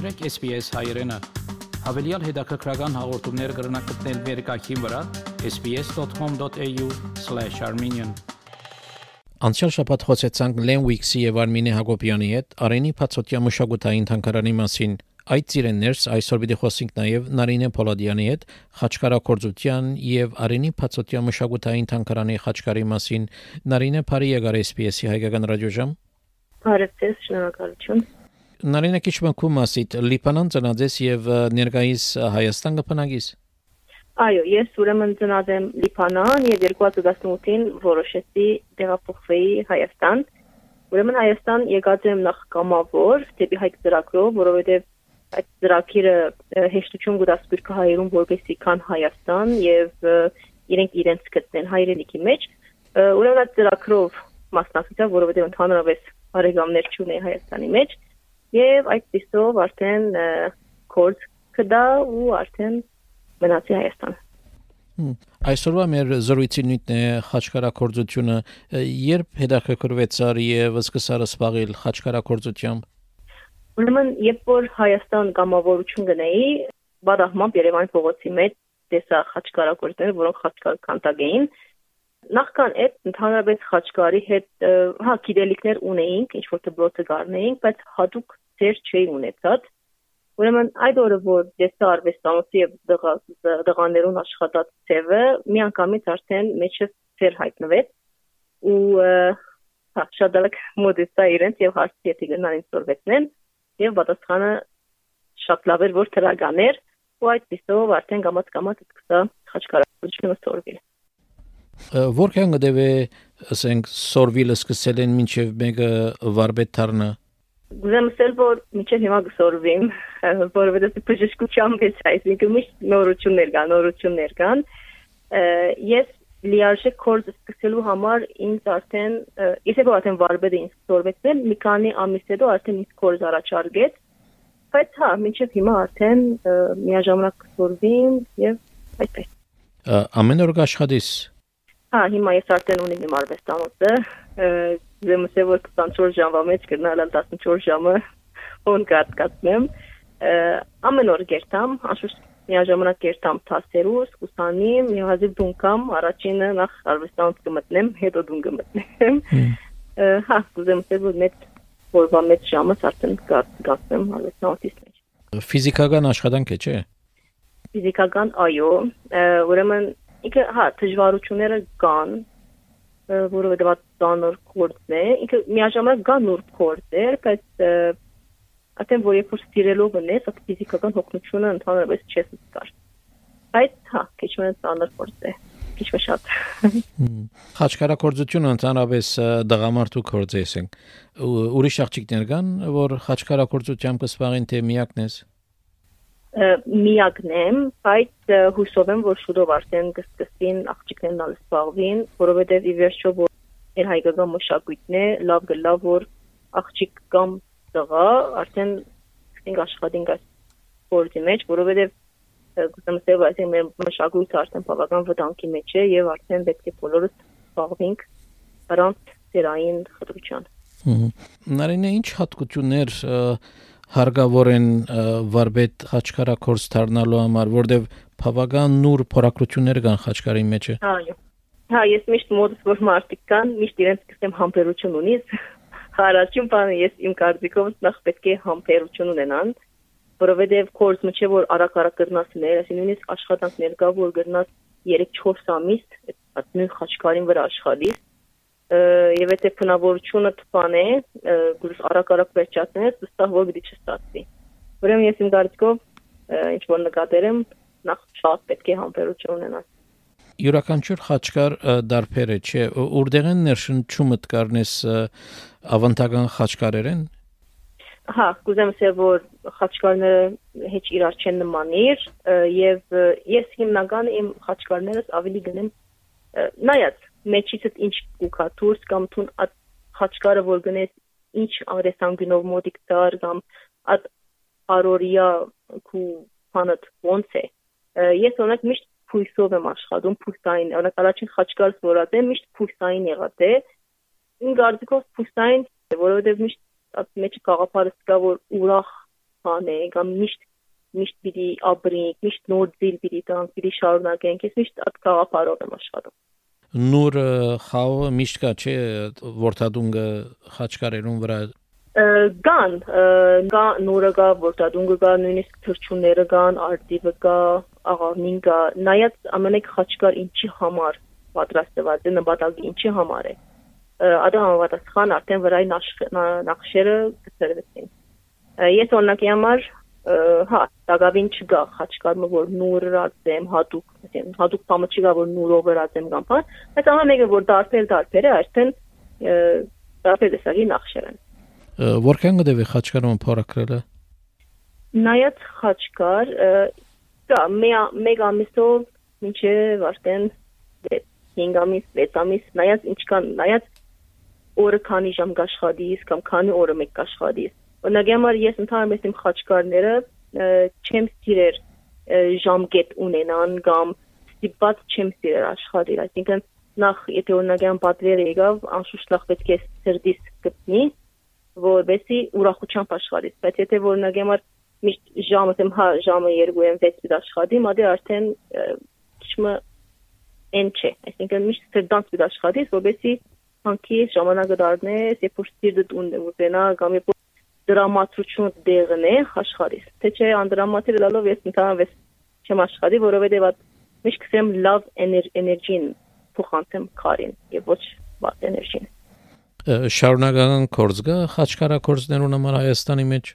մտրեք SPS հայերեն։ Հավելյալ հետաքրքրական հաղորդումներ կգրնակցնել վերկայքին վրա sps.com.au/armenian Անցյալ շաբաթ խոսեցանք Lenwix-ի եւ Արմինե Հակոբյանի հետ Արենի Փացոտյա մշակութային թանգարանի մասին։ Այդ ծիրեններս այսօր պիտի խոսենք նաև Նարինե Պոլադյանի հետ խաչքարակորձության եւ Արենի Փացոտյա մշակութային թանգարանի խաչքարի մասին։ Նարինե Փարի եկար SPS-ի հայկական ռադիոժամ։ Բարև շնորհակալություն։ Նարինե քիչ մնքու մասիտ Լիբանան ծնածես եւ ներկայիս Հայաստան կփնագիս։ Այո, ես ուրեմն ծնած եմ Լիբանան եւ 2018-ին որոշեցի տեղափոխվեի Հայաստան։ Ուրեմն Հայաստան եկած եմ նախ կամավոր դեպի հայք ծրագրով, որովհետեւ այդ ծրագիրը հեշտություն կտա սպիրկը հայերուն որպեսի կան Հայաստան եւ իրենք իրենց գտնեն հայրենիքի մեջ ուրեմն այդ ծրագրով մասնակցա որովհետեւ ընդհանրապես բարեկամներ չունեի Հայաստանի մեջ եւ այդ ծիսով արդեն կորս կդա ու արդեն մնացի Հայաստան Այսօրվա մեր զրույցի նույնն է խաչքարակորձությունը երբ հետաքրքրվեցար եւ սկսար սպաղել խաչքարակորձությամբ Ուրեմն, երբ որ Հայաստան կամավորություն գնեի, բադահմամբ Երևանի փողոցի մեջ տեսա խաչքարակորտներ, որոնք խաչքար կանտակ էին։ Նախքան այդ ընդհանրապես խաչքարի հետ հա գիտելիքներ ունեինք, ինչ որ դպրոցը գարնեինք, բայց հատուկ ծեր չէի ունեցած։ Ուրեմն այդ օրը որ դեսա արվեստանոցի եւ դղաներուն աշխատած ծևը մի անգամից արդեն մեջը ծեր հայտնվեց ու հա շատ դալակ մոդեսա իրենց եւ հարցի եթե գնան ինձ սորվեցնեն եւ պատասխանը շատ լավ էր որ թրագաներ ու այդ պիսով արդեն գամած գամած սկսա խաչքարությունը սորվել Որքան գտեվե ասենք սորվիլը սկսել են մինչև մեկը վարբետ դառնա Գուզեմ ասել որ մինչև հիմա գսորվիմ որովհետեւ բժշկությամբ է այսինքն միշտ նորություններ կան նորություններ կան ես լիարժեք կորս սկսելու համար ինձ արդեն իսկ որ արդեն վարբեդը ինձ սորվեցնել մի քանի ամիս հետո արդեն ինձ կորս առաջարկեց բայց հա մինչև հիմա արդեն միաժամանակ սորվին եւ այդպես ամեն օր աշխատես հա հիմա ես արդեն ունեմ իմ արվեստանոցը դեմսե որ 24 ժամվա մեջ գնալ 14 ժամը on կատ կացնեմ ամեն օր գերտամ անշուշտ միաժամանակ կերտամ թասերուս, կուսանիմ, եւ հազիվ դունկամ, առաջինը նախ արվեստանոց կմտնեմ, հետո դուն կմտնեմ։ Հա, ասել, որ մեծ որվա մեծ ժամը արդեն գացնեմ արվեստանոցից մեջ։ Ֆիզիկական աշխատանք է, չէ՞։ Ֆիզիկական, այո, ուրեմն ինքը հա դժվարությունները կան, որովհետեւ դա նոր կորձ է, ինքը միաժամանակ կա նոր կորձեր, բայց Արդեն որ երբ որ սիրելով ունես, այդ ֆիզիկական հոգնությունը ընդհանրապես չես զգար։ Բայց հա, քիչ մեն ծանր փորձ է քիչ շատ։ Խաչքարակորձությունը ընդհանրապես դղամարդու կորձ է, ասենք։ Ուրիշ աղջիկներ կան, որ խաչքարակորձությամբ կսպաղին թե միակն ես։ Միակն եմ, բայց հուսով եմ, որ շուտով արդեն կսկսին աղջիկներն ալ սպաղվին, որովհետև ի վերջո որ իր հայկական մշակույթն է, լավ գլավ որ աղջիկ կամ տղա արդեն սկսենք աշխատենք այս գործի մեջ, որովհետև գուցե մսեւ այսինքն մեր մշակույթը արդեն բավական վտանգի մեջ է եւ արդեն պետք է բոլորս զբաղվենք առանց ծերային խտրության։ Նարինե ինչ հատկություններ հարգավոր են վարբետ խաչքարակորս դառնալու համար, որտեվ բավական նուր փորակրություններ կան խաչքարի մեջ։ Այո։ Հա, ես միշտ մոդս որ մարդիկ կան, միշտ իրենց կսեմ համբերություն ունիս, Առաջին բանը ես իմ կարծիքով նախ պետք է համբերություն ունենան, որովհետև կորս մቼ որ արագ-արագ կրնասներ, այսինքն նույնիսկ աշխատանքներ կա, որ կրնաս 3-4 ամիս այդ նույն խաչքարին վրա աշխատի եւ եթե փնավորությունը թփան է, գուր արագ-արագ վերջացնես, վստահ որ դի չստացվի։ Ուրեմն ես իմ կարծիքով ինչ որ նկատել եմ, նախ շատ պետք է համբերություն ունենալ յուրաքանչյուր խաչկար դարբեր է, չէ, որտեղ են ներշնչումը դկարնես ավանդական խաչկարերեն։ Հա, կուզեմ ասել, որ խաչկարները հեչ իրար չեն նմանիր եւ ես հիմնական իմ խաչկարներս ավելի գնեմ նայած մեջիցդ ինչ կուքա դուրս կամ թուն at խաչկարը որ գնես ինչ արեսանգինով մոդիկ դար կամ at արորիա քու փանդ ոնց է ես օրինակ միշտ փույսով եմ աշխատում փույսային օրինակ առաջին խաչկարս որած է միշտ փույսային եղած է իմ կարծիքով փույսային որովհետև միշտ այդ մեջ գաղափարը կա որ ուրախ բան է, կամ միշտ միշտ պիտի ապրենք, միշտ նոր ձիլ պիտի տանք, պիտի շարունակենք, ես միշտ այդ գաղափարով եմ աշխատում նոր խաղը միշտ կա չէ որտադունգը խաչկարերուն վրա կան կա նորը կա որտադունգը կա նույնիսկ թրջունները կան արտիվը կա աղավնին կա նայած ամենեք խաչկար ինչի համար պատրաստված է նպատակի ինչի համար է ադա համապատասխան արդեն վրայի նախշերը գծրվեցին ես օրինակի համար հա, դակավին չկա խաչկարը, որ նուրը ռացեմ, հատուկ, ասեմ, հատուկ բամը չկա, որ նուրով ռացեմ կամ բան, բայց ամեն մեկը որ դարբեր դարբեր է, այսինքն դարբեր տեսակի նախշեր են։ Որքան գտեվի խաչկարը փորակրելը։ Նայած խաչկար, դա մեկ ամիսով մինչև արդեն 5 ամիս, 6 ամիս, նայած ինչ կան, նայած օրը քանի ժամ կաշխատիս կամ քանի օրը մեկ կաշխատիս Օրինակ համար ես ընդհանրապես իմ խաչկարները չեմ սիրեր ժամկետ ունենան կամ ստիպված չեմ սիրեր աշխատել, այսինքն նախ եթե օրինակյան պատվերը եկավ, անշուշտ նախ պետք է սրդիս գտնի, որովհետեւ ուրախությամբ աշխատի, բայց եթե օրինակ համար միշտ ժամը եմ հա ժամը 2 եմ 6 պիտի աշխատի, մադե արդեն քիչմը են չէ, այսինքն միշտ սրդանց պիտի աշխատես, որովհետեւ հանքի ժամանակը դառնես, երբ որ սիրտդ ունենա կամ երբ դրամատրությունը դեղն է աշխարհից։ Թե չէ անդրամատիր լալով ես ընդհանրապես չեմ աշխարհի, որովհետև այդ միշտ կսեմ լավ էներգին փոխանցեմ քարին եւ ոչ վատ էներգին։ Շարունակական կորձ գա խաչքարակորձներուն համար Հայաստանի մեջ։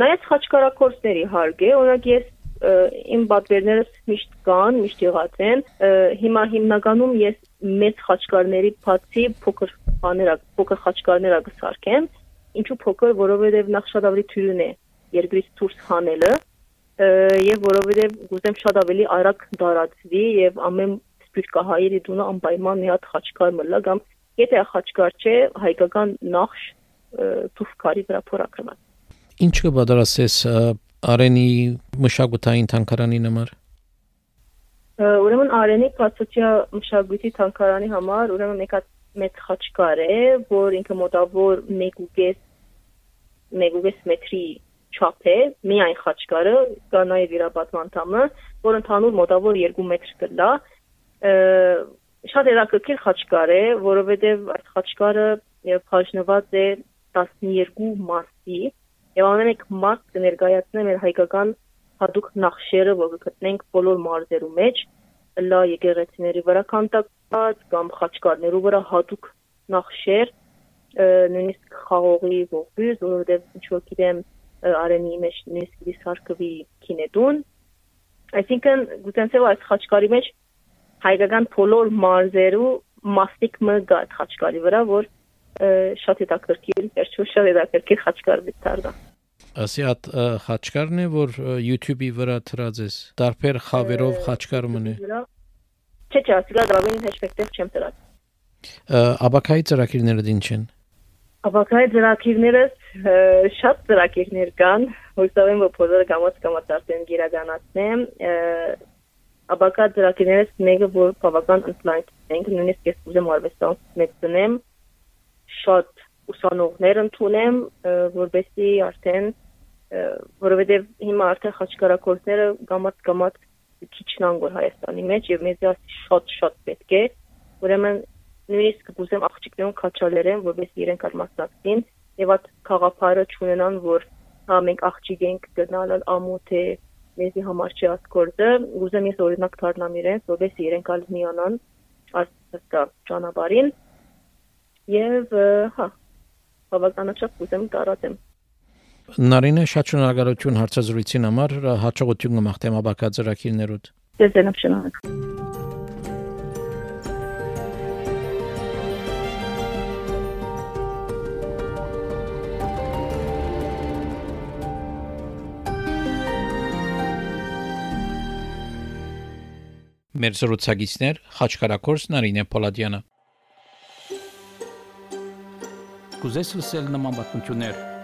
Նայած խաչքարակորձների հարկ է, օրինակ ես իմ պատվերներս միշտ կան, միշտ եղած են։ Հիմա հիմնականում ես մեծ խաչքարների բացի փոքր բաներ, փոքր խաչքարներ ագսարկեմ, ինչու փոքր, որովհետև նախ շատ ավելի թույլն է երկրից դուրս հանելը եւ որովհետև գուզեմ շատ ավելի արագ դարածվի եւ ամեն սպիրկահայերի դունը անպայման մի հատ խաչկար մլա կամ եթե խաչկար չէ հայկական նախշ թուֆկարի վրա փորագրված Ինչ կբادرասես Արենի մշակութային թանկարանի համար? Ուրեմն Արենի Պասոցիա մշակույթի թանկարանի համար ուրեմն եկած մեծ խաչկար է, որ ինքը մոտավոր 1.5 1.5 մետրի չափ է, միայն խաչկարը, կա նաև իրապատման տամը, որ ընդհանուր մոտավոր 2 մետր կլա։ Շատ հետաքրքիր խաչկար է, որովհետև այդ խաչկարը բաժնված է 12 մասի, եւ ամեն մեկ մաս կներկայացնի մեր հայկական հadoop նախշերը, որ գտնենք բոլոր մարզերու մեջ, լա եկեղեցիների վրա քանտակված կամ խաչկարներու վրա հատուկ նախշեր նույնիսկ խաղողի ողբյուզ, որովհետև ինչ որ գիտեմ արենի մեջ նույնիսկ դիսարկվի կինետուն այսինքն գուցենցեւ այս խաչկարի մեջ հայկական բոլոր մարզերու մաստիկ մը գա խաչկարի վրա որ շատ հետաքրքիր, վերջո շատ հետաքրքիր խաչկար դարձա Ասիատ խաչկարն է, որ YouTube-ի վրա թրած ես։ Տարբեր խավերով խաչկար մնի։ Չէ, չէ, ասիգա դրավին հեշտեղ չեմ դրած։ Աբակայի ծրագիրները ինչ են։ Աբակայի ծրագիրները շատ ծրագիրներ կան, հույսով եմ, որ բոլորը կամաց կամաց արդեն գիրականացնեմ։ Աբակա ծրագիրներից մեկը, որ բավական ընդլայնք ենք, նույնիսկ ես ուզեմ արվեստան մեծնեմ, շատ ուսանողներ ընդունեմ, որովհետեւ արդեն որովհետև հիմա արդեն խաչքարակորձները գամած գամած քիչն անգոր Հայաստանի մեջ եւ մեզ շատ շատ պետք է ուրեմն նույնիսկ գուզեմ աղջիկներուն քաչալերեն որպես իրենք արմասնակցին եւ այդ խաղապարը ճանենան որ հա մենք աղջիկ ենք գնալ ամոթ է մեզի համար չի ասկորդը ուզեմ ես օրինակ դառնամ իրենց որպես իրենք ալ միանան ասկա ճանապարհին եւ հա բավականաչափ ուզեմ տարածեմ Նարինե շատ շնորհակալություն հարցազրույցին համար հաջողություն կմաղթեմ աբակա ծրագիրներուդ։ Ձեզ եմ շնորհակալ։ Մեր զրուցակիցներ Խաչկարակորս Նարինե Պոլադյանը Կուզես լսել նման բանություններ